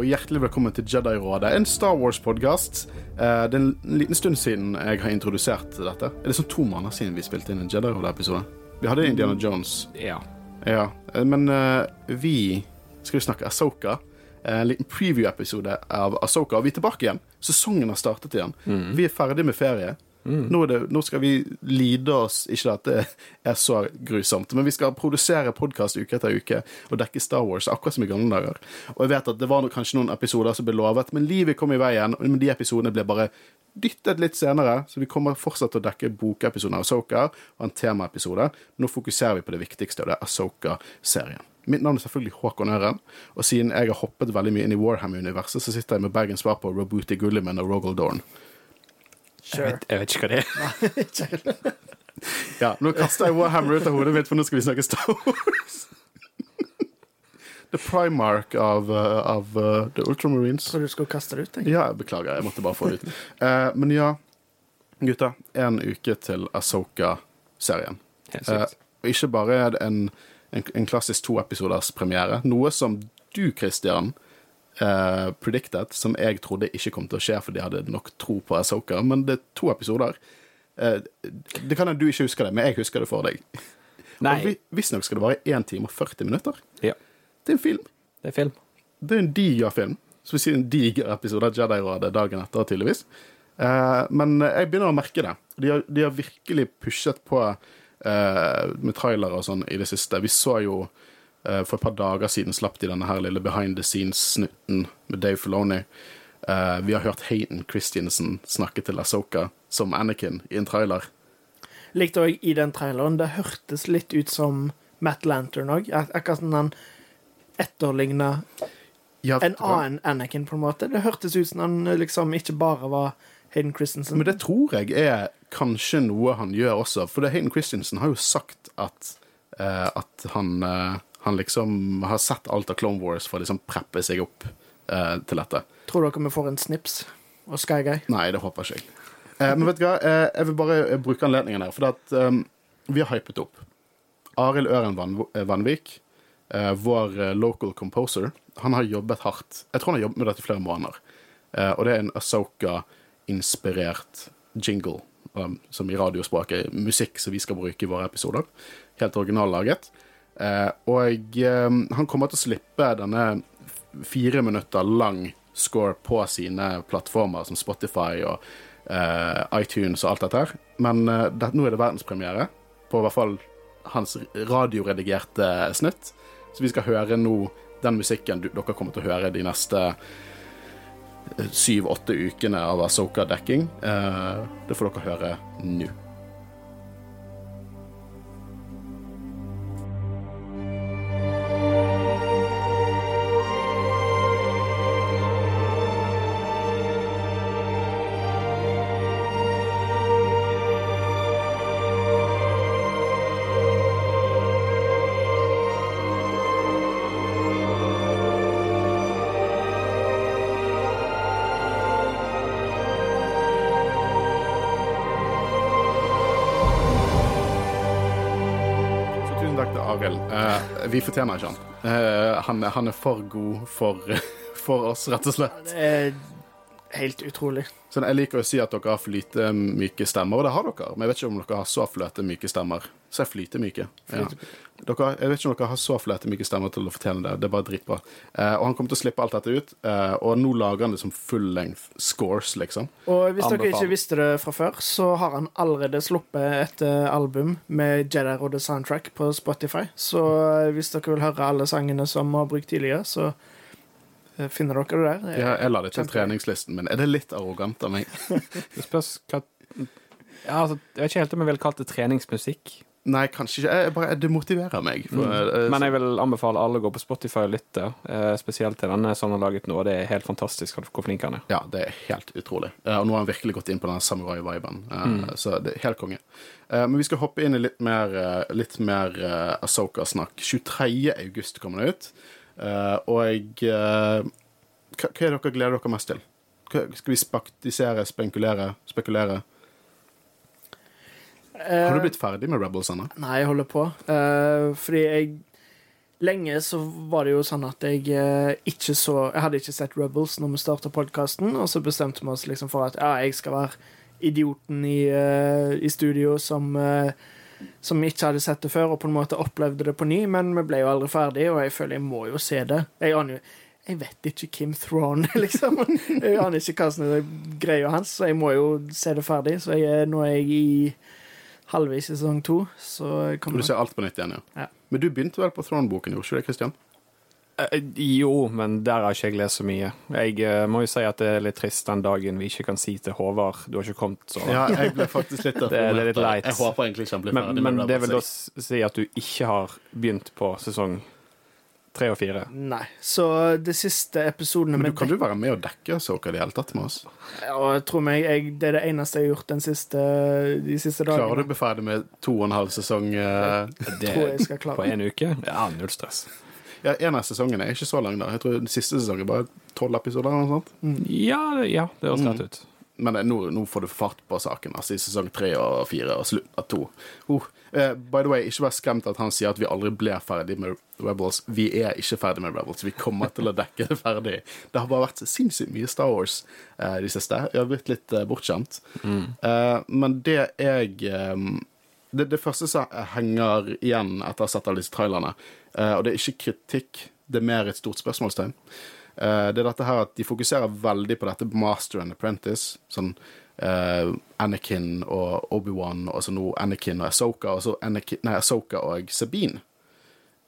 Og hjertelig velkommen til Jedi-rådet, en Star Wars-podkast. Det er en liten stund siden jeg har introdusert dette. Er det sånn to måneder siden vi spilte inn en Jedi-rådet-episode? Vi hadde Indiana Jones. Ja. Ja, eh, Men eh, vi skal jo snakke Asoka. En liten preview-episode av Asoka. Og vi er tilbake igjen. Sesongen har startet igjen. Vi er ferdig med ferie. Nå, er det, nå skal vi lide oss Ikke at det er så grusomt, men vi skal produsere podkast uke etter uke og dekke Star Wars akkurat som i gamle dager. Og jeg vet at det var noe, kanskje noen episoder som ble lovet, men livet kom i veien, men de episodene ble bare dyttet litt senere, så vi kommer fortsatt til å dekke bokepisoden av Asoka og en temaepisode. Nå fokuserer vi på det viktigste, og det er Asoka-serien. Mitt navn er selvfølgelig Håkon Øren, og siden jeg har hoppet veldig mye inn i Warhammer-universet, så sitter jeg med Bergens svar på Robuti Gulliman og Rogel Dorn. Jeg, vet, jeg vet ikke hva det er. Ja, nå kaster jeg Warhammer ut av hodet mitt, for nå skal vi snakke Star Wars. The Primark av, uh, av uh, The Ultramarines. Tror du skulle kaste det ut, tenker jeg. Ja, jeg beklager, jeg måtte bare få det ut. Uh, men ja, gutta. En uke til Asoka-serien. Eh, og ikke bare er det en, en, en klassisk toepisoders premiere, noe som du, Christian, eh, predicted, som jeg trodde ikke kom til å skje for de hadde nok tro på Asoka, men det er to episoder. Uh, det kan hende du ikke husker det, men jeg husker det for deg. Nei, Og vi- Visstnok skal det være 1 time og 40 minutter. ja. Det er en film. Det er film. Det er en diger film. Så vi sier en diger episode av Jedi-rådet dagen etter, tydeligvis. Uh, men jeg begynner å merke det. De har, de har virkelig pushet på uh, med trailere og sånn i det siste. Vi så jo For et par dager siden slapp de denne her lille behind the scenes-snutten med Dave Filoni. Eh, vi har hørt Hayden Christiansen snakke til Asoka som Anakin i en trailer. Likte òg i den traileren, det hørtes litt ut som Matt Lantern òg. Akkurat som han etterligna Ja, en annen Anakin, på en måte. Det hørtes ut som han liksom ikke bare var Hayden Christensen. Men det tror jeg er kanskje noe han gjør også. For det Hayden Christensen har jo sagt at, uh, at han, eh, han liksom har sett alt av Clone Wars for å liksom preppe seg opp eh, til dette. Tror dere vi får en Snips og Sky Guy? Nei, det håper ikke jeg. Eh, men vet du hva, eh, jeg vil bare eh, bruke anledningen her, for at, eh, vi har hypet opp. Arild Øren Van eh, Vanvik, vår local composer, han har jobbet hardt. Jeg tror han har jobbet med dette i flere måneder. Eh, og det er en Asoka-inspirert jingle, som i radiospråket er musikk som vi skal bruke i våre episoder. Helt originallaget. Eh, og eh, han kommer til å slippe denne fire minutter lang score på sine plattformer som Spotify og eh, iTunes og alt dette her. Men det, nå er det verdenspremiere på i hvert fall hans radioredigerte snitt. Så vi skal høre nå den musikken dere kommer til å høre de neste syv-åtte ukene av Asoka-dekking. Det får dere høre nå. Fortjener ikke han. Uh, han, han er for god for, for oss, rett og slett. Det er helt utrolig. Sånn, jeg liker å si at dere har flyte myke stemmer, og det har dere. Men jeg vet ikke om dere har så fløte myke stemmer. Så er flyte myke. Ja. Dere, jeg vet ikke om dere har så fløte myke stemmer til å fortjene det. Det er bare dritbra. Eh, og han kommer til å slippe alt dette ut, eh, og nå lager han det som full length scores, liksom. Og hvis dere ikke visste det fra før, så har han allerede sluppet et eh, album med Jedi Rodde soundtrack på Spotify. Så eh, hvis dere vil høre alle sangene som vi har brukt tidligere, så eh, finner dere det der. Er Jeg, jeg la det til treningslisten min. Er det litt arrogant av meg? Det spørs hva ja, altså, Jeg vet ikke helt om jeg ville kalt det treningsmusikk. Nei, kanskje ikke. Jeg bare, det motiverer meg. For, eh, Men jeg vil anbefale alle å gå på Spotify og lytte, eh, spesielt til denne som han har laget nå. Det er helt fantastisk hvor flink han er. Ja, det er helt utrolig. Eh, og nå har han virkelig gått inn på den samurai-viben. Mm. Så det er helt konge. Eh, men vi skal hoppe inn i litt mer, eh, litt mer eh, Asoka-snakk. 23. august kommer det ut. Eh, og eh, hva, hva er dere gleder dere mest til? Skal vi spaktisere, spekulere, spekulere? Har du blitt ferdig med Rebels ennå? Nei, jeg holder på. Eh, fordi jeg lenge så var det jo sånn at jeg eh, ikke så Jeg hadde ikke sett Rebels når vi starta podkasten, og så bestemte vi oss liksom for at ja, jeg skal være idioten i, eh, i studio som eh, som ikke hadde sett det før, og på en måte opplevde det på ny, men vi ble jo aldri ferdig, og jeg føler jeg må jo se det. Jeg aner jo jeg vet ikke Kim Throne, liksom. Jeg aner ikke hva som er greia hans, så jeg må jo se det ferdig. Så jeg, nå er jeg i halvveis i sesong to, så kommer du ser alt på nytt igjen, ja. Ja. Men du begynte vel på Throne-boken, gjorde ikke det, Christian? Eh, Jo, men der har ikke jeg lest så mye. Jeg eh, må jo si at det er litt trist den dagen vi ikke kan si til Håvard du har ikke kommet så Ja, jeg ble faktisk litt Det er litt leit. Jeg håper egentlig ikke han blir Men, ferdig men men det vil da si at du ikke har begynt på sesong tre og fire. Nei. Så de siste episodene Men du, kan du være med og dekke Soka i det hele tatt med oss? Ja, jeg tror meg, jeg, det er det eneste jeg har gjort den siste, de siste dagene. Klarer du å bli ferdig med to og en halv sesong? eh, Det tror jeg skal klare. på en uke? Ja, null stress. Ja, En av sesongene er ikke så lang, da. Jeg tror den siste sesongen er bare tolv episoder. eller noe sånt. Ja, ja, det høres Mm. rett ut. Men eh, nå, nå får du fart på saken, altså i sesong tre og fire og slutt av to. Oh, eh, by the way, ikke vær skremt at han sier at vi aldri ble ferdig med Rebels. Vi er ikke ferdig med Rebels. Vi kommer til å dekke det ferdig. Det har bare vært sinnssykt mye Star Wars uh, de siste. Jeg har blitt litt uh, bortskjemt. Eh, men det jeg um, det, det første som henger igjen etter å ha sett alle disse trailerne, eh, og det er ikke kritikk, det er mer et stort spørsmålstegn. Eh, det er dette her at de fokuserer veldig på dette Master and Apprentice. Sånn uh, Anakin og Obi-Wan, og så nå Anakin og Ahsoka, og så Anakin, nei, Ahsoka og Sabine.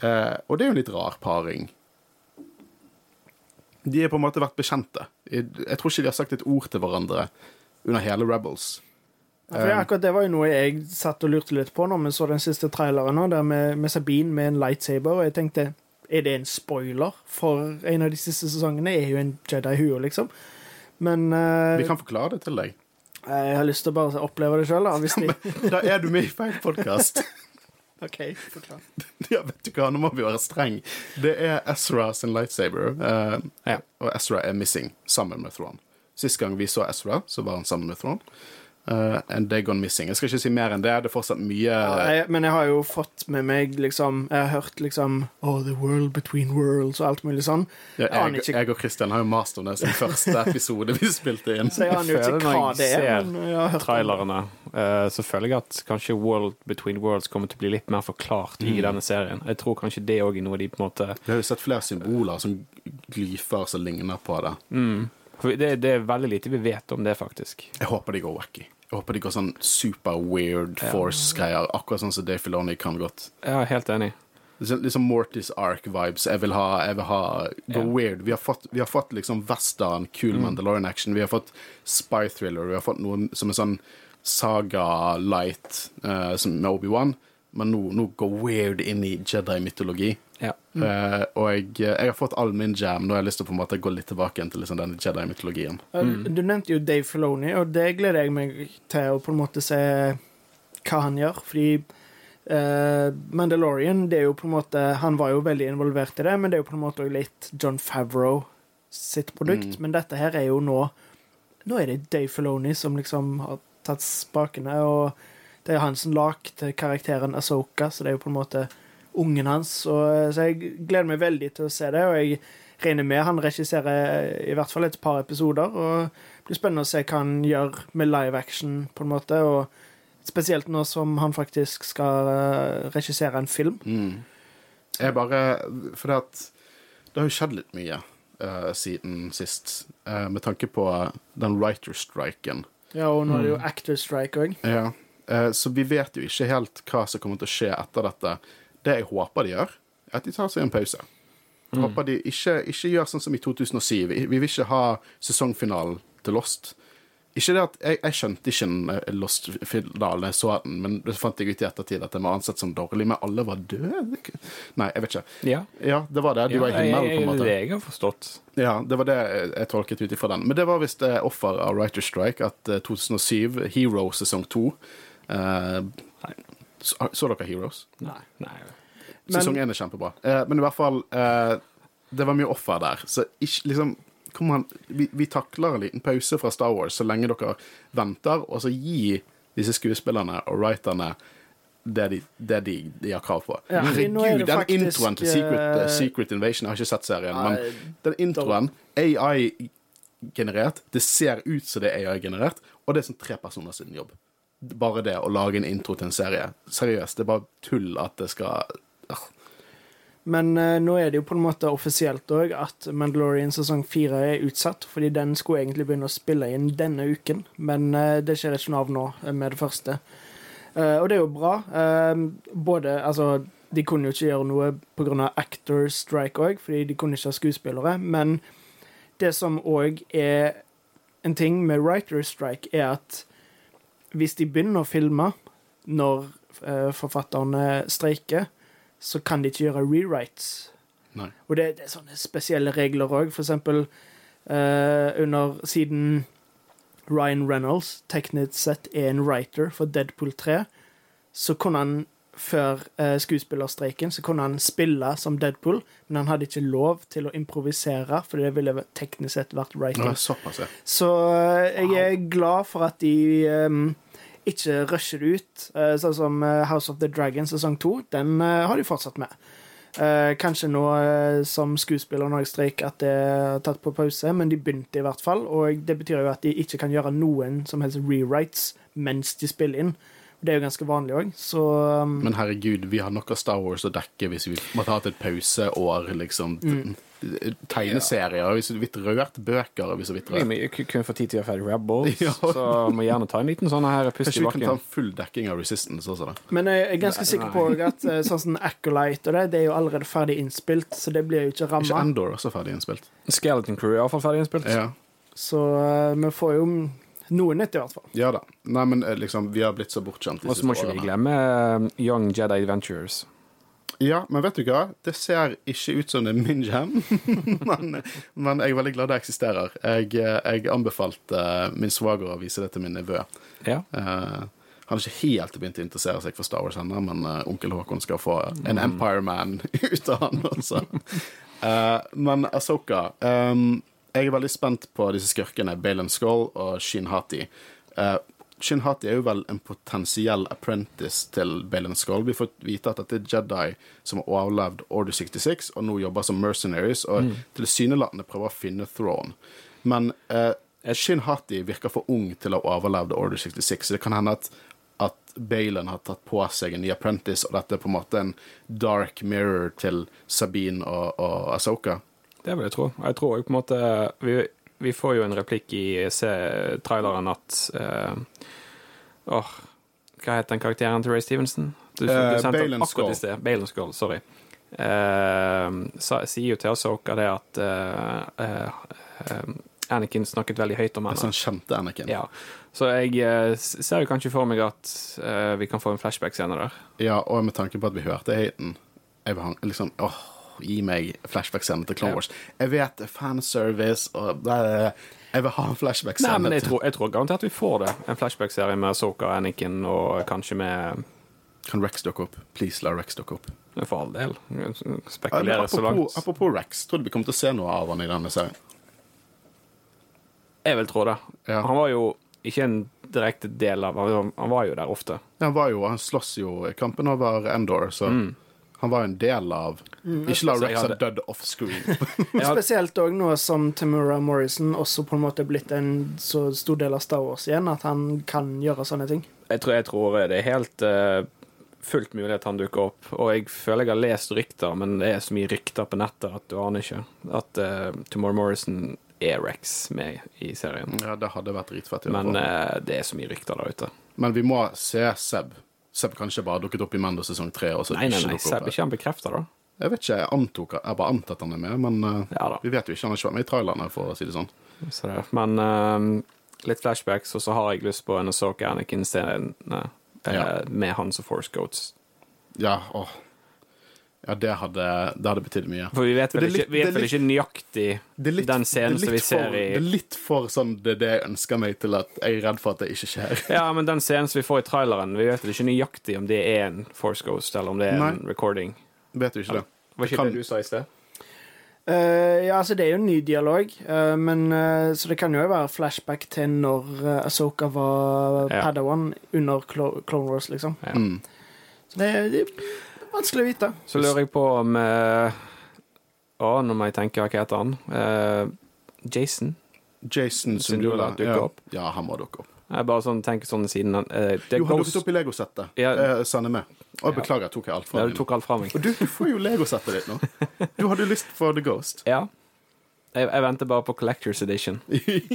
Uh, og det er jo en litt rar paring. De har på en måte vært bekjente. Jeg, jeg tror ikke de har sagt et ord til hverandre under hele Rebels. Ja, for akkurat Det var jo noe jeg satt og lurte litt på når vi så den siste traileren, nå, der med, med Sabine med en lightsaber. Og jeg tenkte er det en spoiler? For en av de siste sesongene er jo en Jedi Huo, liksom. Men uh, Vi kan forklare det til deg. jeg har lyst til å bare oppleve det sjøl, da. De... Da er du med i feil podkast. OK, forklar. ja, vet du hva, nå må vi være streng. Det er Ezra sin lightsaber, uh, Ja. og Ezra er missing sammen med Thrawn. Sist gang vi så Ezra, så var han sammen med Thrawn. Uh, and they gone missing. Jeg skal ikke si mer enn det. Det er fortsatt mye Ja, jeg, men jeg har jo fått med meg liksom Jeg har hørt liksom Oh, the world between worlds og alt mulig sånn. ja, jeg jeg, jeg og Christian har jo mast om det som første episode vi spilte inn. Så jeg aner jo ikke hva det er. Men jeg har hørt. Trailerne, uh, så føler jeg at kanskje World Between Worlds kommer til å bli litt mer forklart i denne serien. Jeg tror kanskje det òg er noe de på en måte Vi har jo sett flere symboler som glyfer som ligner på det. For det, det er veldig lite vi vet om det, faktisk. Jeg håper de går wacky. Jeg håper de går sånn super weird force-greier, akkurat sånn som Dave Filoni kan godt. Er helt enig. Liksom, liksom Mortis Ark-vibes. Jeg vil ha, jeg vil ha Go yeah. weird. Vi har fått, vi har fått liksom Western, cool Mandalorian-action. Vi har fått Spy Thriller. Vi har fått noe som er sånn Saga Light uh, med Obi-Wan. Men nå, nå går weird inn i Jedi-mytologi. Ja. Eh, og jeg, jeg har fått all min jam. Nå har jeg lyst til å på en måte gå litt tilbake igjen til liksom den Jedi-mytologien. Mm. Du nevnte jo Dave Filoni, og det gleder jeg meg til å på en måte se hva han gjør. Fordi uh, Mandalorian det er jo på en måte Han var jo veldig involvert i det, men det er jo på en måte litt John Favreau sitt produkt. Men dette her er jo nå Nå er det Dave Filoni som liksom har tatt spakene, og det er han som lagde karakteren Asoka, så det er jo på en måte ungen hans. Og, så jeg gleder meg veldig til å se det, og jeg regner med han regisserer i hvert fall et par episoder. Og det blir spennende å se hva han gjør med live action, på en måte. Og spesielt nå som han faktisk skal eh, regissere en film. Jeg bare For det at Det har jo skjedd litt mye uh, siden sist, uh, med tanke på den writer-striken. Ja, og nå er det jo Actor Strike òg. Ja. Eh, så vi vet jo ikke helt hva som kommer til å skje etter dette. Det jeg håper de gjør, er at de tar seg en pause. Jeg håper de ikke, ikke gjør sånn som i 2007. Vi, vi vil ikke ha sesongfinalen til Lost. Ikke det at Jeg, jeg skjønte ikke eh, Lost-finale da jeg så den, men det fant jeg ut i ettertid at den var ansett som dårlig. Men alle var døde? Nei, jeg vet ikke. Ja. Ja, det var det. De var i Ja, himmelen, på en måte. Det jeg har forstått. Ja, det var det jeg tolket ut ifra den. Men det var visst eh, offer av Writer Strike at eh, 2007, Hero sesong to eh, så, så dere Heroes? Nei. Nei. Sesong én er kjempebra. Eh, men i hvert fall eh, Det var mye offer der. Så ikke liksom Kom an, vi, vi takler en liten pause fra Star Wars så lenge dere venter, og så gi disse skuespillerne og writerne det de, det de, de har krav på. Ja, er Herregud, den faktisk, introen til Secret, uh, Secret Invasion Jeg har ikke sett serien, Nei, men den introen AI-generert. Det ser ut som det er AI-generert, og det er sånn tre personer sin jobb. Bare det å lage en intro til en serie. Seriøst, det er bare tull at det skal øh. Men eh, nå er det jo på en måte offisielt òg at Mandalorian sesong fire er utsatt, fordi den skulle egentlig begynne å spille inn denne uken, men eh, det skjer ikke noe av nå eh, med det første. Eh, og det er jo bra. Eh, både Altså, de kunne jo ikke gjøre noe pga. actor strike òg, fordi de kunne ikke ha skuespillere, men det som òg er en ting med writer strike, er at hvis de begynner å filme når eh, forfatterne streiker, så kan de ikke gjøre rewrites. Nei. Og det, det er sånne spesielle regler òg. For eksempel uh, under Siden Ryan Reynolds teknisk sett er en writer for Deadpool 3, så kunne han før eh, skuespillerstreiken så kunne han spille som Deadpool, men han hadde ikke lov til å improvisere, for det ville teknisk sett vært writing. ja. Så eh, jeg er glad for at de um, ikke rusher det ut. Uh, sånn som House of the Dragon sesong to. Den uh, har de fortsatt med. Uh, kanskje nå som skuespiller når jeg streiker at det er tatt på pause, men de begynte i hvert fall. Og det betyr jo at de ikke kan gjøre noen som helst rewrites mens de spiller inn. Det er jo ganske vanlig òg, så um, Men herregud, vi har nok av Star Wars å dekke hvis vi måtte hatt et pauseår, liksom. Mm. Tegneserier Hvis vi så vidt rørt. Bøker vi så vidt Vi rørt. må jo få tid til å gjøre ferdig Rebels, Ja. så må gjerne ta en liten sånn her pust i Kanskje vi kan ta en full dekking av Resistance også, da. Men jeg er ganske sikker på at eh, sånn som Acolyte og det, det er jo allerede ferdig innspilt, så det blir jo ikke Ikke. Endor også ferdig innspilt? Skeleton Crew er iallfall ferdig innspilt. Ja. Så eh, vi får jo noe nytt, i hvert fall. ja da. Nei, men eh, liksom, vi har blitt så bortskjemt Og så må ikke vi glemme eh, Young Jedi Adventures. Ja, men vet du hva? Det ser ikke ut som det er min jam, men, men jeg er veldig glad det eksisterer. Jeg, eh, jeg anbefalte min svoger å vise det til min nevø. Ja. Uh, han har ikke helt begynt å interessere seg for Star Wars ennå, men uh, onkel Håkon skal få en Empire Man ut av han altså. Uh, men Asoka Jeg er veldig spent på disse skurkene, Balen Skull og Shin Hati. Uh, Shin Hati er jo vel en potensiell apprentice til Balen Skull. Vi får vite at dette er Jedi som har overlevd Order 66, og nå jobber som mercenaries, og tilsynelatende prøver å finne throne. Men uh, Shin Hati virker for ung til å ha overlevd Order 66, så det kan hende at, at Balen har tatt på seg en ny apprentice, og dette er på en måte en dark mirror til Sabine og, og Asoka. Det vil jeg tro. Jeg tror jo på en måte Vi, vi får jo en replikk i traileren at uh, Åh, hva het den karakteren til Ray Stevenson? Du, Eh, du sendte den akkurat i sted. Balen Skull, sorry. Uh, sier jo til Asoka det at uh, eh, Anakin snakket veldig høyt om henne. sånn kjente Anakin. Ja. Så jeg eh, ser jo kanskje for meg at eh, vi kan få en flashback-scene der. Ja, og med tanke på at vi hørte haten, jeg var liksom, åh, Gi meg flashback-scenen til Clone Wars. Jeg vet er fanservice, og Jeg vil ha en Nei, flashback-scene. men jeg tror, jeg tror garantert vi får det. En flashback-serie med Soka og Anakin, og kanskje med Kan Rex dukke opp? Please, la Rex dukke opp. For all del. Spekulerer så langt. apropos, Rex, tror du vi kommer til å se noe av han i denne serien? Jeg vil tro det. Ja. Han var jo ikke en direkte del av Han var jo der ofte. Ja, Han var jo, han slåss jo i kampen over Endor, så han var jo en del av Ikke la Rex ha dødd offscreen. Spesielt òg nå som Tamura Morrison også på en måte er blitt en så stor del av Star Wars igjen, at han kan gjøre sånne ting. Jeg tror, jeg tror det er helt uh, fullt mulig at han dukker opp. Og jeg føler jeg har lest rykter, men det er så mye rykter på nettet at du aner ikke. At uh, Tomorrow Morrison er Rex med i serien. ja, det hadde vært dritfett. Men eh, det er så mye rykter der ute. Men vi må se Seb. Seb kanskje bare dukket opp i Mando sesong tre. Nei, nei, nei. Seb ikke han bekrefta, da? Jeg vet ikke, jeg antok Jeg bare antatt han er med, men uh, Ja vi vet jo ikke. Han har ikke vært med i trailerne, for å si det sånn. Så det. Men uh, litt flashbacks, og så har jeg lyst på en Asoka Anakin-scene eh, Ja. med Hans og Force Goats. Ja, åh. Ja, det hadde, det hadde betydd mye. For vi vet vel Det er ikke, vi vet vel litt- ikke nøyaktig litt- den scenen som vi litt ser for, i Det er litt for sånn det er det jeg ønsker meg til at jeg er redd for at det ikke skjer. Ja, men den scenen som vi får i traileren, vi vet vel ikke nøyaktig om det er en Force Ghost, eller om det er en recording. Vet du ikke det? Var ikke kan- det du sa i sted? Uh, ja, altså Det er jo en ny dialog, uh, men uh, så det kan jo være flashback til når uh, Asoka var Ja. Padawan under Clo Clone Wars, liksom. Ja. Mm. Så det, det vanskelig å vite. Så lurer jeg på om eh, Å, nå må jeg tenke, hva heter han? Eh, Jason? Jason Sindula Sindula dukker ja. opp. Ja, han må dukke opp. Jeg bare sånn tenker sånn siden han eh, det Jo, han Ghost- dukket opp i Legosettet. Ja. Eh, Sanne med. Å, beklager, jeg tok alt fra Ja, du tok alt fra meg. Og du, du får jo Legosettet ditt nå. Du hadde lyst for The Ghost. Ja. Jeg, jeg venter bare på Collectors Edition.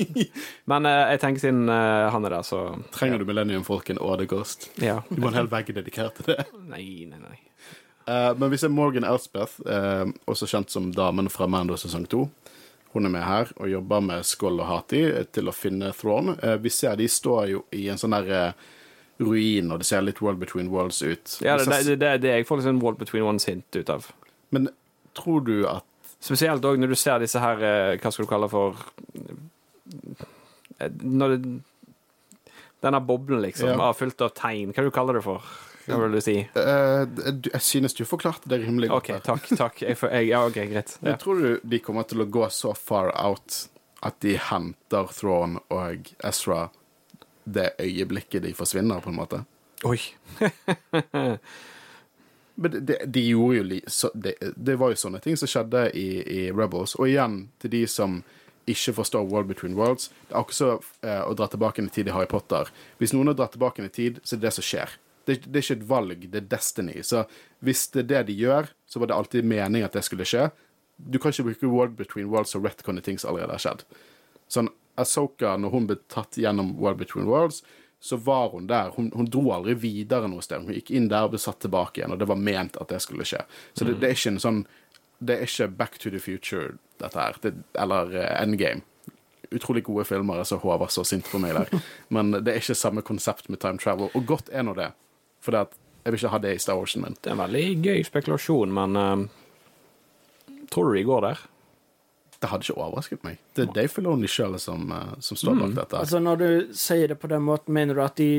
Men eh, jeg tenker siden eh, han er der, så Trenger du Millennium Falcon og The Ghost? Ja. Du må ha en hel vegg dedikert til det. Nei, nei, nei. Eh, men vi ser Morgan Elspeth, uh, også kjent som damen fra Mando sesong to. Hun er med her og jobber med Skoll og Hati til å finne Thrawn. Uh, vi ser de står jo i en sånn derre ruin, og det ser litt World Between Worlds ut. Ja, det, det, det, det jeg får en world Between Ones hint ut av. Men tror du at Spesielt òg når du ser disse her Hva skal du kalle for Når det Denne boblen, liksom, Ja. fylt av tegn. Hva du kaller det for? Hva vil du si? eh, Jeg synes du forklarte det rimelig godt. OK, takk. takk. Jeg, jeg, ja, OK, greit. Ja. Jeg tror du de kommer til å gå så far out at de henter Thrawn og Ezra det øyeblikket de forsvinner, på en måte? Oi. Men det, de, de gjorde jo li, så, de, det var jo sånne ting som skjedde i, i Rebels. Og igjen, til de som ikke forstår World Between Worlds Det er akkurat så eh, å dra tilbake i tid i Harry Potter. Hvis noen har dratt tilbake i tid, så er det det som skjer. Det, det er ikke et valg, det er destiny. Så hvis det er det de gjør, så var det alltid mening at det skulle skje. Du kan ikke bruke World Between Worlds og retconne ting som allerede har skjedd. Sånn, Asoka, når hun ble tatt gjennom World Between Worlds, så var hun der. Hun, hun dro aldri videre noe sted. Hun gikk inn der og ble satt tilbake igjen, og det var ment at det skulle skje. Så det, det er ikke en sånn Det er ikke Back to the Future, dette her. Det, eller uh, Endgame. Utrolig gode filmer. Jeg så Håvard så sint på meg der. Men det er ikke samme konsept med time travel. Og godt er nå det. For det at jeg vil ikke ha det i Star Ocean, min. Det er en veldig gøy spekulasjon, men uh, Tror du de går der? Det hadde ikke overrasket meg. Det er Dave Filoni sjøl som, uh, som står bak dette. Altså, når du sier det på den måten, mener du at de.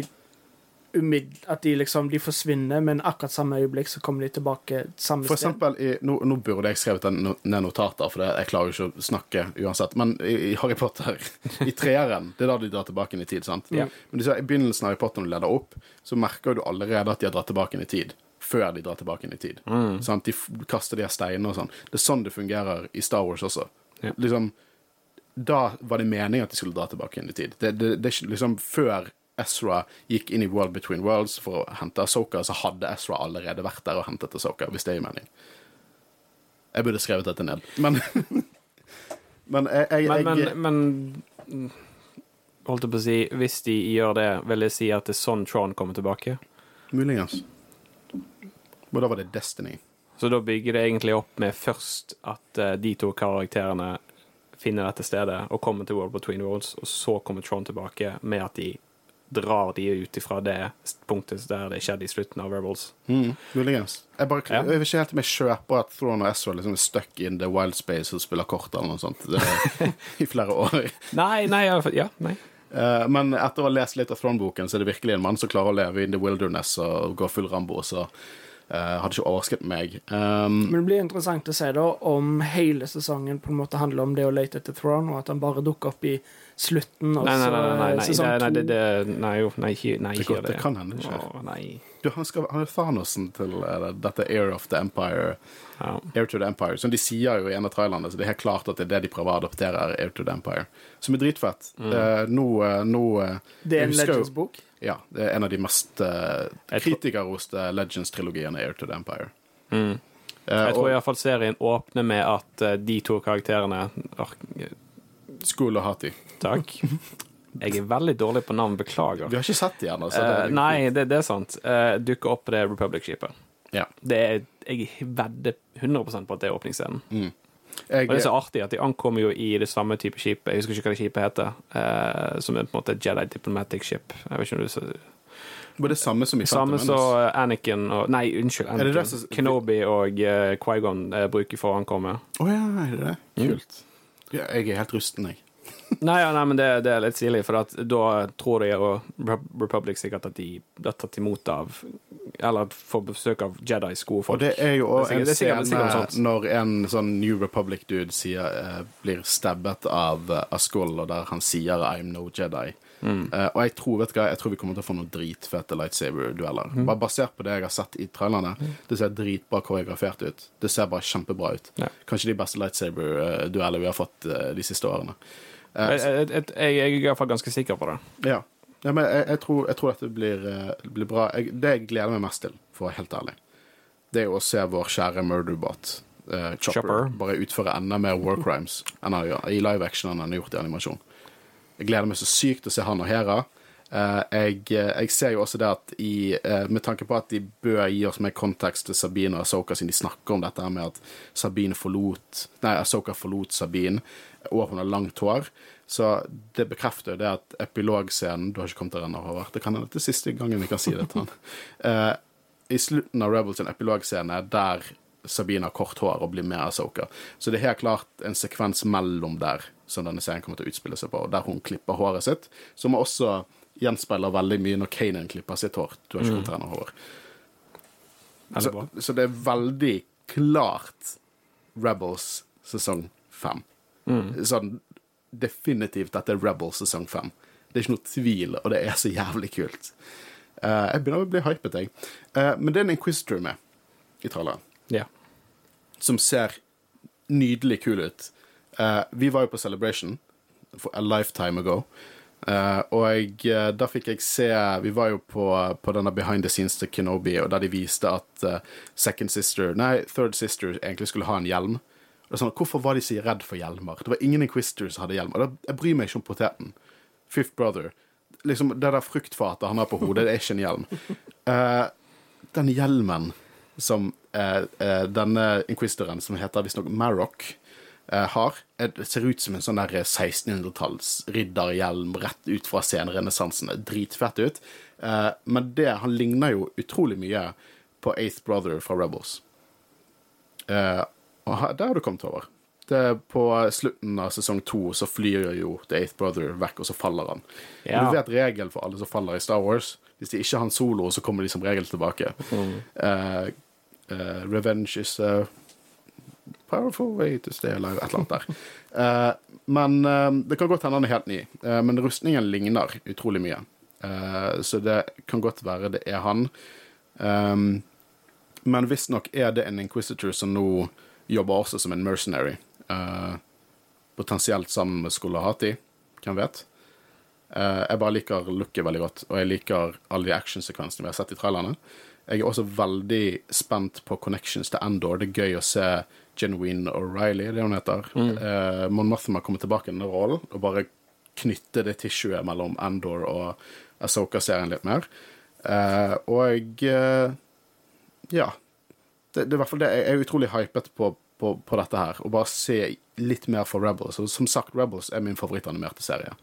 At de liksom de forsvinner, men akkurat samme øyeblikk så kommer de tilbake samme For sted? eksempel, i, nå, nå burde jeg skrevet den ned notater, for det, jeg klarer jo ikke å snakke uansett. Men i, i Harry Potter, i treeren, det er da de drar tilbake inn i tid, sant? Ja. Men du ser, i begynnelsen av Harry Potter, når de leder opp, så merker du allerede at de har dratt tilbake inn i tid. Før de drar tilbake inn i tid. Sant? De kaster de her steinene og sånn. Det er sånn det fungerer i Star Wars også. Ja. Liksom, da var det meningen at de skulle dra tilbake inn i tid. Det, det, det liksom før Ezra gikk inn i World Between Worlds for å hente Asoka, så hadde Ezra allerede vært der og hentet Asoka, hvis det gir mening. Jeg burde skrevet dette ned, men Men jeg, jeg, Men, jeg men, men Holdt jeg på å si Hvis de gjør det, vil jeg si at det er sånn Tron kommer tilbake? Muligens. Og da var det Destiny. Så da bygger det egentlig opp med først at eh, de to karakterene finner dette stedet og kommer til World Between Worlds, og så kommer Tron tilbake med at de drar de ut ifra det punktet der det skjedde i slutten av Rebels. Mm, muligens. Jeg, bare, Ja. jeg vil ikke helt meg kjøpe at Throne og Ezra liksom er stuck in the wild space og spiller kort eller noe sånt det, i flere år. Nei, nei, ja, ja, nei. Uh, men etter å ha lest litt av Throne-boken, så er det virkelig en mann som klarer å leve in the wilderness og gå full Rambo, så uh, hadde ikke overrasket meg. Um, Men det blir interessant å se da om hele sesongen på en måte handler om det å lete etter Throne, og at han bare dukker opp i slutten av Nei, nei, nei, nei, nei, nei, nei, nei, to. det, nei, nei, nei, nei, nei, nei, Det ikke kan- nei, nei, nei, hende nei, nei, nei, nei. Du, han, skal, han er Thanosen til uh, dette Air of the Empire. Ja. Air to the Empire. Som de sier jo i en av trailerne, så det er helt klart at det er det de prøver å adoptere, er Air to the Empire. Som er dritfett. Eh, nå, eh, nå Det er en Legends-bok. Ja, det er en av de mest uh, kritikerroste Legends-trilogiene, Air to the Empire. Mm. Jeg tror iallfall serien åpner med at de to karakterene Åh, og Hati. Takk. Jeg er veldig dårlig på navn, beklager. Vi har ikke sett det igjen. Altså. Er- nei, det, det er sant. Uh, dukker opp på det Republic-skipet. Ja. Det er, jeg vedder 100% på at det er åpningsscenen. Jeg, Og det er så artig at de ankommer jo i det samme type skip, jeg husker ikke hva det skipet heter, uh, som er på en måte Jedi Diplomatic Ship. Jeg vet ikke om du så, var det samme som i Samme som Anakin og Nei, unnskyld. Anakin. det det som- Kenobi og uh, Quaigon uh, bruker for å ankomme. Å ja, er det det? Mm. Kult. Ja, jeg er helt rusten, jeg. Nei, ja, nei, men det, det er litt stilig, for at da tror jeg og Republic sikkert at de blir tatt imot av Eller får besøk av Jedi-skofolk. Og det er jo sikkert- en scene når en sånn New Republic-dude eh, blir stabbet av uh, Askull, og der han sier 'I'm no Jedi'. Mm. Uh, og jeg tror vet du hva, jeg tror vi kommer til å få noen dritfete lightsaber-dueller. Mm. Bare basert på det jeg har sett i trailerne. Det ser dritbra koreografert ut. Det ser bare kjempebra ut. Ja. Kanskje de beste lightsaber-dueller vi har fått uh, de siste årene. Eh, Jeg, jeg, jeg, er fall ganske sikker på det. ja. ja, men jeg, jeg, tror, jeg tror dette blir, eh, blir bra. Det jeg gleder meg mest til, for å være helt ærlig, det er jo å se vår kjære murderbot, uh, Chopper, Chopper. bare utføre enda mer war crimes enn han gjør i live action enn han har gjort i animasjon. Jeg gleder meg så sykt til å se han og Hera. Eh, jeg, jeg ser jo også det at i, eh, Med tanke på at de bør gi oss mer kontekst til Sabine og Asoka, siden de snakker om dette med at Sabine forlot Nei, Asoka forlot Sabine, og hun har langt hår. Så det bekrefter jo det at epilogscenen Du har ikke kommet til ennå, Håvard. Det kan hende det er siste gangen vi kan si det til han. uh, I slutten av Rebels en epilogscene der Sabine har kort hår og blir med Asoka. Så det er helt klart en sekvens mellom der som denne serien kommer til å utspille seg på, der hun klipper håret sitt, som også gjenspeiler veldig mye når Kanan klipper sitt hår. Du har ikke fått henne hår. Altså, Så, det er veldig klart Rebels sesong fem. Mm. Sånn definitivt dette er Rebels sesong fem. Det er ikke noe tvil, og det er så jævlig kult. Uh, jeg begynner å bli hypet, jeg. Uh, men det er en Inquisitor med i traileren, Yeah. som ser nydelig kul ut. Uh, vi var jo på Celebration for a lifetime ago. Eh, og jeg, eh, da fikk jeg se Vi var jo på, på denne behind the scenes til Kenobi, og der de viste at uh, second sister Nei, third sister egentlig skulle ha en hjelm. Og det sånn, Hvorfor var de så redd for hjelmer? Det var ingen Inquisitors som hadde hjelm. Og da, jeg bryr meg ikke om poteten. Fifth Brother. Liksom, Det der fruktfatet han har på hodet, det er ikke en hjelm. Uh, den hjelmen som denne inquisitoren, som heter visstnok Marrock, har, eh, det ser ut som en sånn der 1600-talls ridderhjelm rett ut fra senrenessansen. Dritfett ut. Eh, men det, han ligner jo utrolig mye på Eighth Brother fra Rebels. Eh, og der har du kommet over. Det på slutten av sesong to så flyr jo The Eighth Brother vekk, og så faller han. Ja. Du vet regelen for alle som faller i Star Wars. Hvis de ikke har en solo, så kommer de som regel tilbake. Mm. Uh, uh, revenge is a powerful way to stay alive, et eller annet der. Uh, men uh, det kan godt hende han er helt ny. Uh, men rustningen ligner utrolig mye. Så det kan godt være det er han. Um, men visstnok er det en inquisitor som nå jobber også som en mercenary. Potensielt sammen med Skolahati. Hvem vet? Jeg bare liker looket veldig godt, og jeg liker alle de actionsekvensene vi har sett i trailerne. Jeg er også veldig spent på connections til Endor. Det er gøy å se Genuine O'Reilly, det hun heter. Eh, Mon Mothma kommer tilbake i denne rollen, og bare knytte det tissuet mellom Endor og Asoka-serien litt mer. Eh, og eh, ja. Det, det er i hvert fall det. Jeg er utrolig hypet på, på, på dette her. Og bare se litt mer for Rebels. Og som sagt, Rebels er min favorittanimerte serie.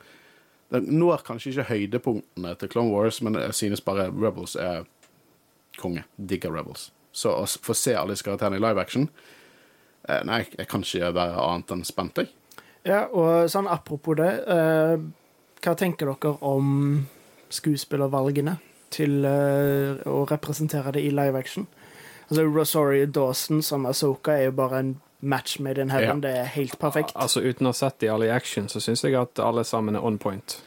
Den når kanskje ikke høydepunktene til Clone Wars, men jeg synes bare Rebels er konge. Digger Rebels. Så å få se alle disse karakterene i live action eh, Nei, jeg kan ikke være annet enn spent, jeg. Ja, og sånn apropos det, eh, hva tenker dere om skuespillervalgene til eh, å representere det i live action? Altså, Rosario Dawson som Asoka er jo bare en match made in heaven. Det er helt perfekt. Altså Uten å ha sett de alle i action, så syns jeg at alle sammen er on point.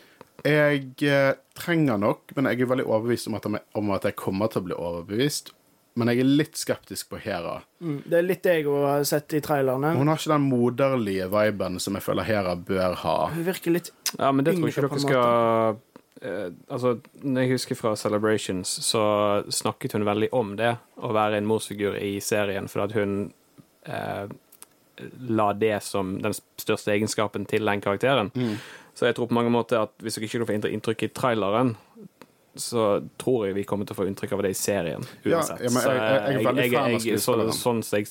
Jeg eh, trenger nok, men jeg er veldig overbevist om at, jeg- om at jeg kommer til å bli overbevist. Men jeg er litt skeptisk på Hera. Mm, det er litt det jeg òg har sett i trailerne. Hun har ikke den moderlige viben som jeg føler Hera bør ha. Hun virker litt Ja, men det tror jeg ikke dere skal eh, Altså, når jeg husker fra Celebrations, så snakket hun veldig om det, å være en morsfigur i serien, for at hun eh, la det som den største egenskapen til den karakteren. Så jeg tror på mange måter at hvis dere ikke får inntrykk i traileren, så tror jeg vi kommer til å få inntrykk av det i serien, Ja, uansett. ja, men jeg- jeg- jeg er veldig fan av så- skuespilleren. Sånn som jeg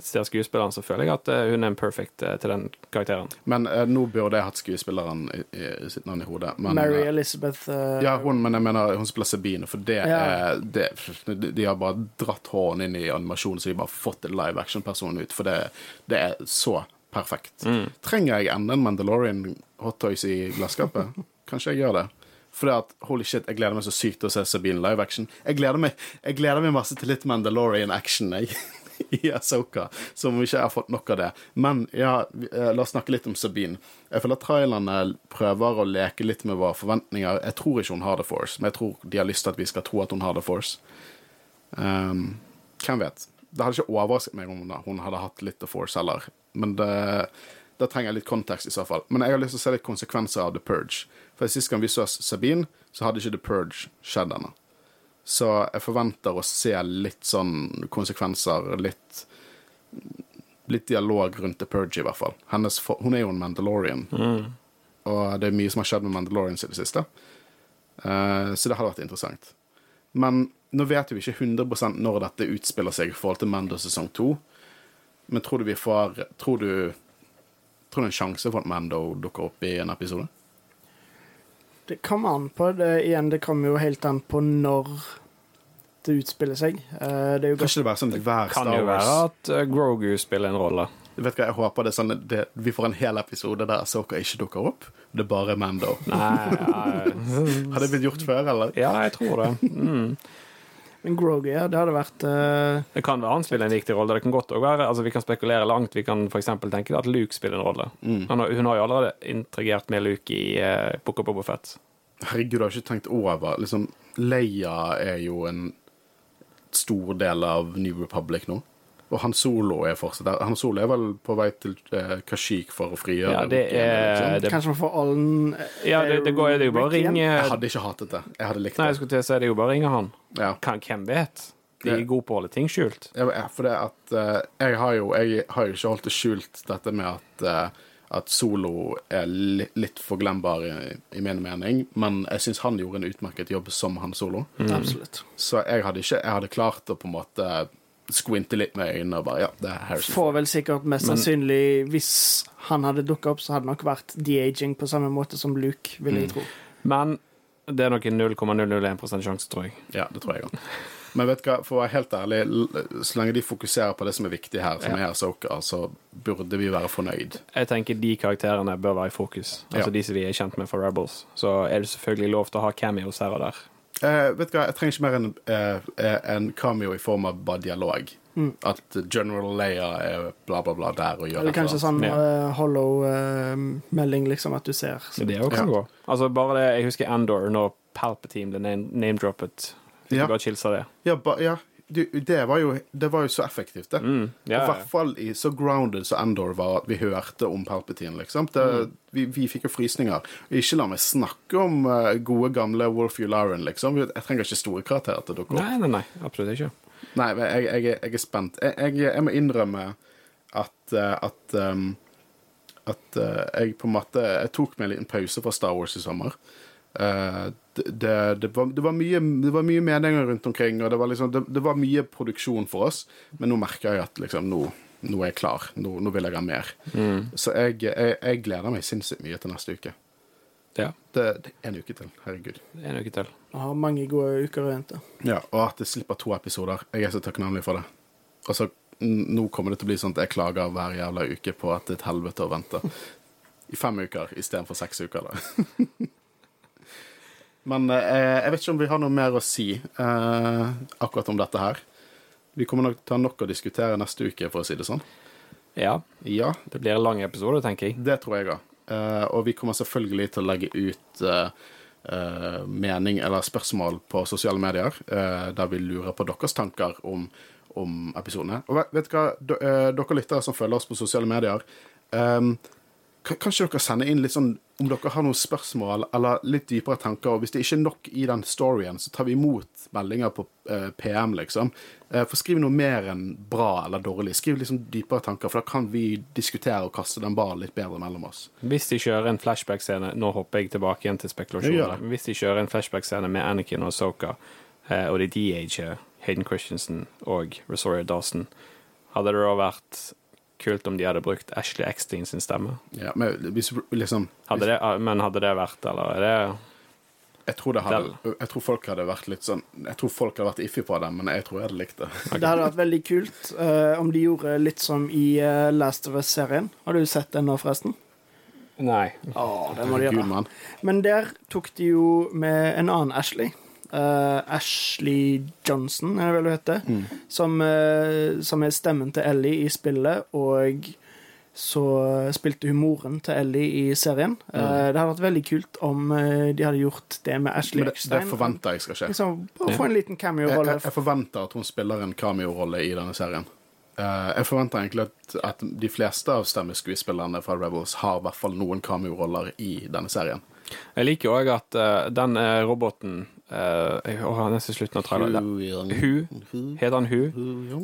ser skuespilleren, så føler jeg at eh, hun er en perfect eh, til den karakteren. Men uh, nå burde jeg hatt skuespilleren i, i, i sitt navn i hodet. Men, Mary eh, Elizabeth uh, ja, hun, men jeg mener hun spiller Sabine, for det Ja. er det, de, de har bare dratt hånden inn i animasjonen, så de har bare fått en live action-person ut, for det, det er så perfekt. Mm. Trenger jeg enda en Mandalorian hot toys i glasskapet? Kanskje jeg gjør det. Fordi at, holy shit, Jeg gleder meg så sykt til å se Sabine live action. Jeg gleder meg, jeg gleder meg masse til litt Mandalorian action jeg, i Asoka, som ikke har fått nok av det. Men ja, eh, la oss snakke litt om Sabine. Jeg føler at trailerne prøver å leke litt med våre forventninger. Jeg tror ikke hun har The Force, men jeg tror de har lyst til at vi skal tro at hun har The Force. Um, hvem vet? Det hadde ikke overrasket meg om hun hadde hatt litt The Force heller. Men det, da trenger jeg litt kontekst i så fall. Men jeg har lyst til å se litt konsekvenser av The Purge. For Sist gang vi så Sabine, så hadde ikke The Purge skjedd ennå. Så jeg forventer å se litt sånn konsekvenser, litt Litt dialog rundt The Purge, i hvert fall. Hennes, hun er jo en Mandalorian, og det er mye som har skjedd med Mandalorians i det siste. Uh, så det hadde vært interessant. Men nå vet vi ikke 100 når dette utspiller seg i forhold til Mando sesong 2. Men tror du vi får Tror du Tror du en sjanse for at Mando dukker opp i en episode? Det kommer an på. Det, igjen, det kommer jo helt an på når det utspiller seg. Eh, det er jo Kan ikke det være sånn at hver Kan jo være at eh, Grogu spiller en rolle. Du vet hva, Jeg håper det er sånn det, vi får en hel episode der Soka ikke dukker opp. Det er bare Mando. Nei, ja, Har det blitt gjort før, eller? ja, jeg tror det. Mm. Men Grogu, ja, det hadde vært uh, Det kan være han spiller en viktig rolle. Det kan godt også være, altså Vi kan spekulere langt. Vi kan f.eks. tenke at Luke spiller en rolle. Han har, hun har jo allerede interagert med Luke i uh, Book of Bobofet. Fett. Herregud, jeg har ikke tenkt over liksom, Leia er jo en stor del av New Republic nå. Og Han Solo er fortsatt der. Han Solo er vel på vei til eh, Kashyyyk for å frigjøre Ja, det er det, Kanskje man får Allen Ja, det, det går det er jo bare å ringe Jeg hadde ikke hatet det. Jeg hadde likt Nei, jeg skulle til å si det er jo bare å ringe han. Ja. Kan, hvem vet? De er gode på å holde ting skjult. Ja, For det at uh, jeg har jo Jeg har jo ikke holdt det skjult, dette med at uh, at Solo er li litt forglembar i, i min mening, men jeg syns han gjorde en utmerket jobb som Han Solo. Absolutt. Så jeg hadde ikke Jeg hadde klart å på en måte squinte litt med øynene og bare Ja, det er Harrison Får vel sikkert mest Men- sannsynlig Hvis han hadde dukka opp, så hadde det nok vært de-aging på samme måte som Luke, vil Mm. jeg tro. Men det er nok en 0,001 sjanse, tror jeg. Ja, det tror jeg òg. Men vet du hva, for å være helt ærlig, så lenge de fokuserer på det som er viktig her, som Ja. er Soka, så burde vi være fornøyd. Jeg tenker de karakterene bør være i fokus. Altså Ja. de som vi er kjent med for Rebels. Så er det selvfølgelig lov til å ha cameos her og der. Eh, vet du hva, Jeg trenger ikke mer enn uh, en cameo i form av bare dialog. At General Leia er bla, bla, bla der og gjør Eller kanskje sånn Ja. uh, hollow-melding, liksom, at du ser. Så. Det òg kan Ja. gå. Altså bare det, Jeg husker Andor, når Palpatine ble name- name-droppet. Fikk Ja. bare chills det. Ja, ba, ja du, det, var jo, det var jo så effektivt, det. Mm, ja, I hvert fall i så grounded som Endor var at vi hørte om Palpatine. liksom. Det, vi, vi fikk jo frysninger. Ikke la meg snakke om uh, gode, gamle Wolf Ularen, liksom. Jeg trenger ikke store karakterer til dere. Nei, nei, nei. Absolutt ikke. Nei, jeg, jeg, jeg er spent. Jeg, jeg, må innrømme at eh, at, um, at uh, jeg på en måte Jeg tok meg en liten pause fra Star Wars i sommer. Eh, det, det, det, var, det, var mye, det var mye meninger rundt omkring, og det var, liksom, det, det var mye produksjon for oss. Men nå merker jeg at liksom, nå, nå er jeg klar. Nå, nå vil jeg ha mer. Så jeg, jeg, jeg gleder meg sinnssykt mye til neste uke. Ja, Det, det er en uke til. Herregud. er noe til. Jeg har mange gode uker å vente. Ja, og at det slipper to episoder. Jeg er så takknemlig for det. Og så nå kommer det til å bli sånn at jeg klager hver jævla uke på at det er et helvete å vente. I fem uker istedenfor seks uker, da. Men eh, jeg vet ikke om vi har noe mer å si eh, akkurat om dette her. Vi kommer nok til å ha nok å diskutere neste uke, for å si det sånn. Ja, Ja, det blir en lang episode, tenker jeg. det tror jeg òg. og vi kommer selvfølgelig til å legge ut eh, eh, mening eller spørsmål på sosiale medier, eh, der vi lurer på deres tanker om, om episodene. Og vet, du hva, eh, dere lyttere som følger oss på sosiale medier, ehm, kan, kanskje dere sende inn litt sånn om dere har noen spørsmål eller litt dypere tanker. og Hvis det ikke er nok i den storyen, så tar vi imot meldinger på eh, PM, liksom. Eh, for skriv noe mer enn bra eller dårlig. Skriv liksom dypere tanker, for da kan vi diskutere og kaste den ballen litt bedre mellom oss. Hvis de kjører en flashback-scene Nå hopper jeg tilbake igjen til spekulasjoner. Hvis de kjører en flashback-scene med Anakin og Soka, eh, og de de-ager Hayden Christensen og Rosario Dawson, hadde det da vært kult om de hadde brukt Ashley Eckstein sin stemme? Ja, men hvis liksom Hadde det, men hadde det vært, eller er det Jeg tror, det hadde, jeg tror folk hadde vært litt sånn Jeg tror folk hadde vært iffy på det, men jeg tror jeg hadde likt det. Det hadde vært veldig kult uh, om de gjorde litt som i uh, Last of Us-serien. Har du sett den nå, forresten? Nei. Å, det må de gjøre. Men der tok de jo med en annen Ashley. Eh, Ashley Johnson, er det vel hun heter. Mm. Som, uh, som er stemmen til Ellie i spillet, og så spilte hun moren til Ellie i serien. Eh, det hadde vært veldig kult om de hadde gjort det med Ashley Men det, det forventer jeg skal skje. Liksom, bare få en liten Jeg, cameo-rolle. jeg, jeg forventer at hun spiller en cameo-rolle i denne serien. Jeg forventer egentlig at, at de fleste av stemmeskuespillerne fra Rebels har i hvert fall noen cameo-roller i denne serien. Jeg liker òg at uh, den eh, roboten uh, Jeg har nesten slutten av traileren. Hu. Heter han Hu?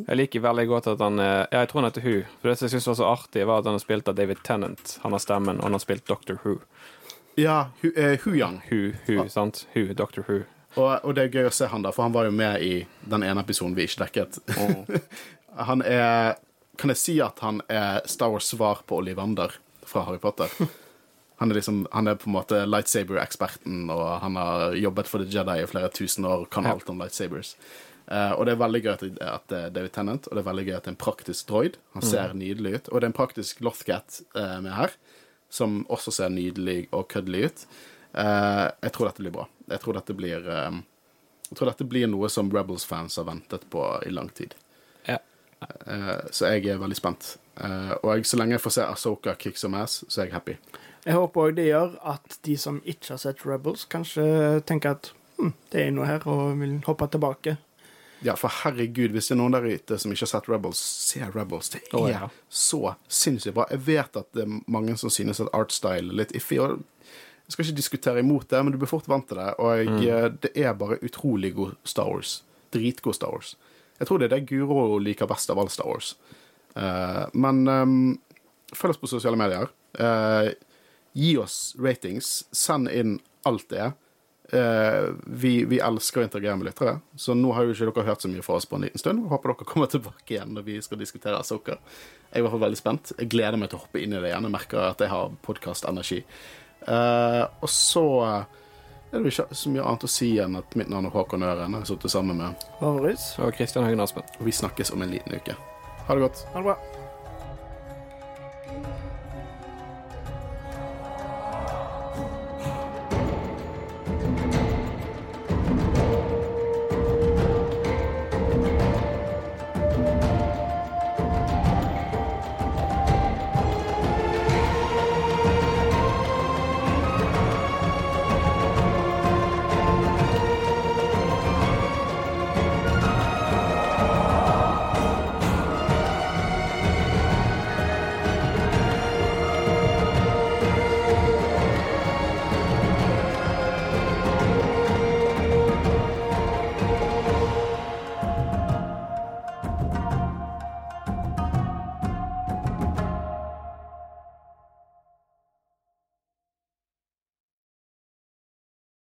Jeg liker veldig godt at han uh, Ja, jeg tror han heter Hu. For det som jeg syns var så artig, var at han har spilt av David Tennant. Han har stemmen, og han har spilt Doctor Who. Ja, Hu, uh, Hu Yang. Hu, Hu, sant? Hu, Doctor Who. Og, og det er gøy å se han da, for han var jo med i den ene episoden vi ikke dekket. han er Kan jeg si at han er Star Wars svar på Ollivander fra Harry Potter? Han er liksom, han er på en måte lightsaber-eksperten, og han har jobbet for The Jedi i flere tusen år, kan alt om lightsabers. Uh, og det er veldig gøy at det- er David Tennant, og det er veldig gøy at det er en praktisk droid. Han ser nydelig ut. Og det er en praktisk Lothcat uh, med her, som også ser nydelig og køddelig ut. Uh, jeg tror dette blir bra. Jeg tror dette blir eh, Jeg tror dette blir noe som Rebels-fans har ventet på i lang tid. Ja. Eh, så jeg er veldig spent. Eh, og jeg, så lenge jeg får se Asoka kick some ass, så er jeg happy. Jeg håper òg det gjør at de som ikke har sett Rebels, kanskje tenker at hm, det er noe her, og vil hoppe tilbake. Ja, for herregud, hvis det er noen der ute som ikke har sett Rebels, se Rebels. Det er oh, ja. så sinnssykt bra. Jeg vet at det er mange som synes at artstyle er litt iffy. og Jeg skal ikke diskutere imot det, men du blir fort vant til det. Og Mm. eh, det er bare utrolig god Star Wars. Dritgod Star Wars. Jeg tror det er det Guro liker best av all Star Wars. Uh, men um, følg oss på sosiale medier. Eh, gi oss ratings. Send inn alt det er. Eh, vi, vi elsker å interagere med lyttere, så nå har jo ikke dere hørt så mye fra oss på en liten stund. Håper dere kommer tilbake igjen når vi skal diskutere Asoka. Jeg er i hvert fall veldig spent. Jeg gleder meg til å hoppe inn i det igjen. Jeg merker at jeg har podkastenergi. Uh, og så eh, er det ikke så mye annet å si enn at mitt navn er Håkon Øren. Jeg har sittet sammen med Favoris? Og Kristian Høgen Aspen. Og vi snakkes om en liten uke. Ha det godt. Ha det bra.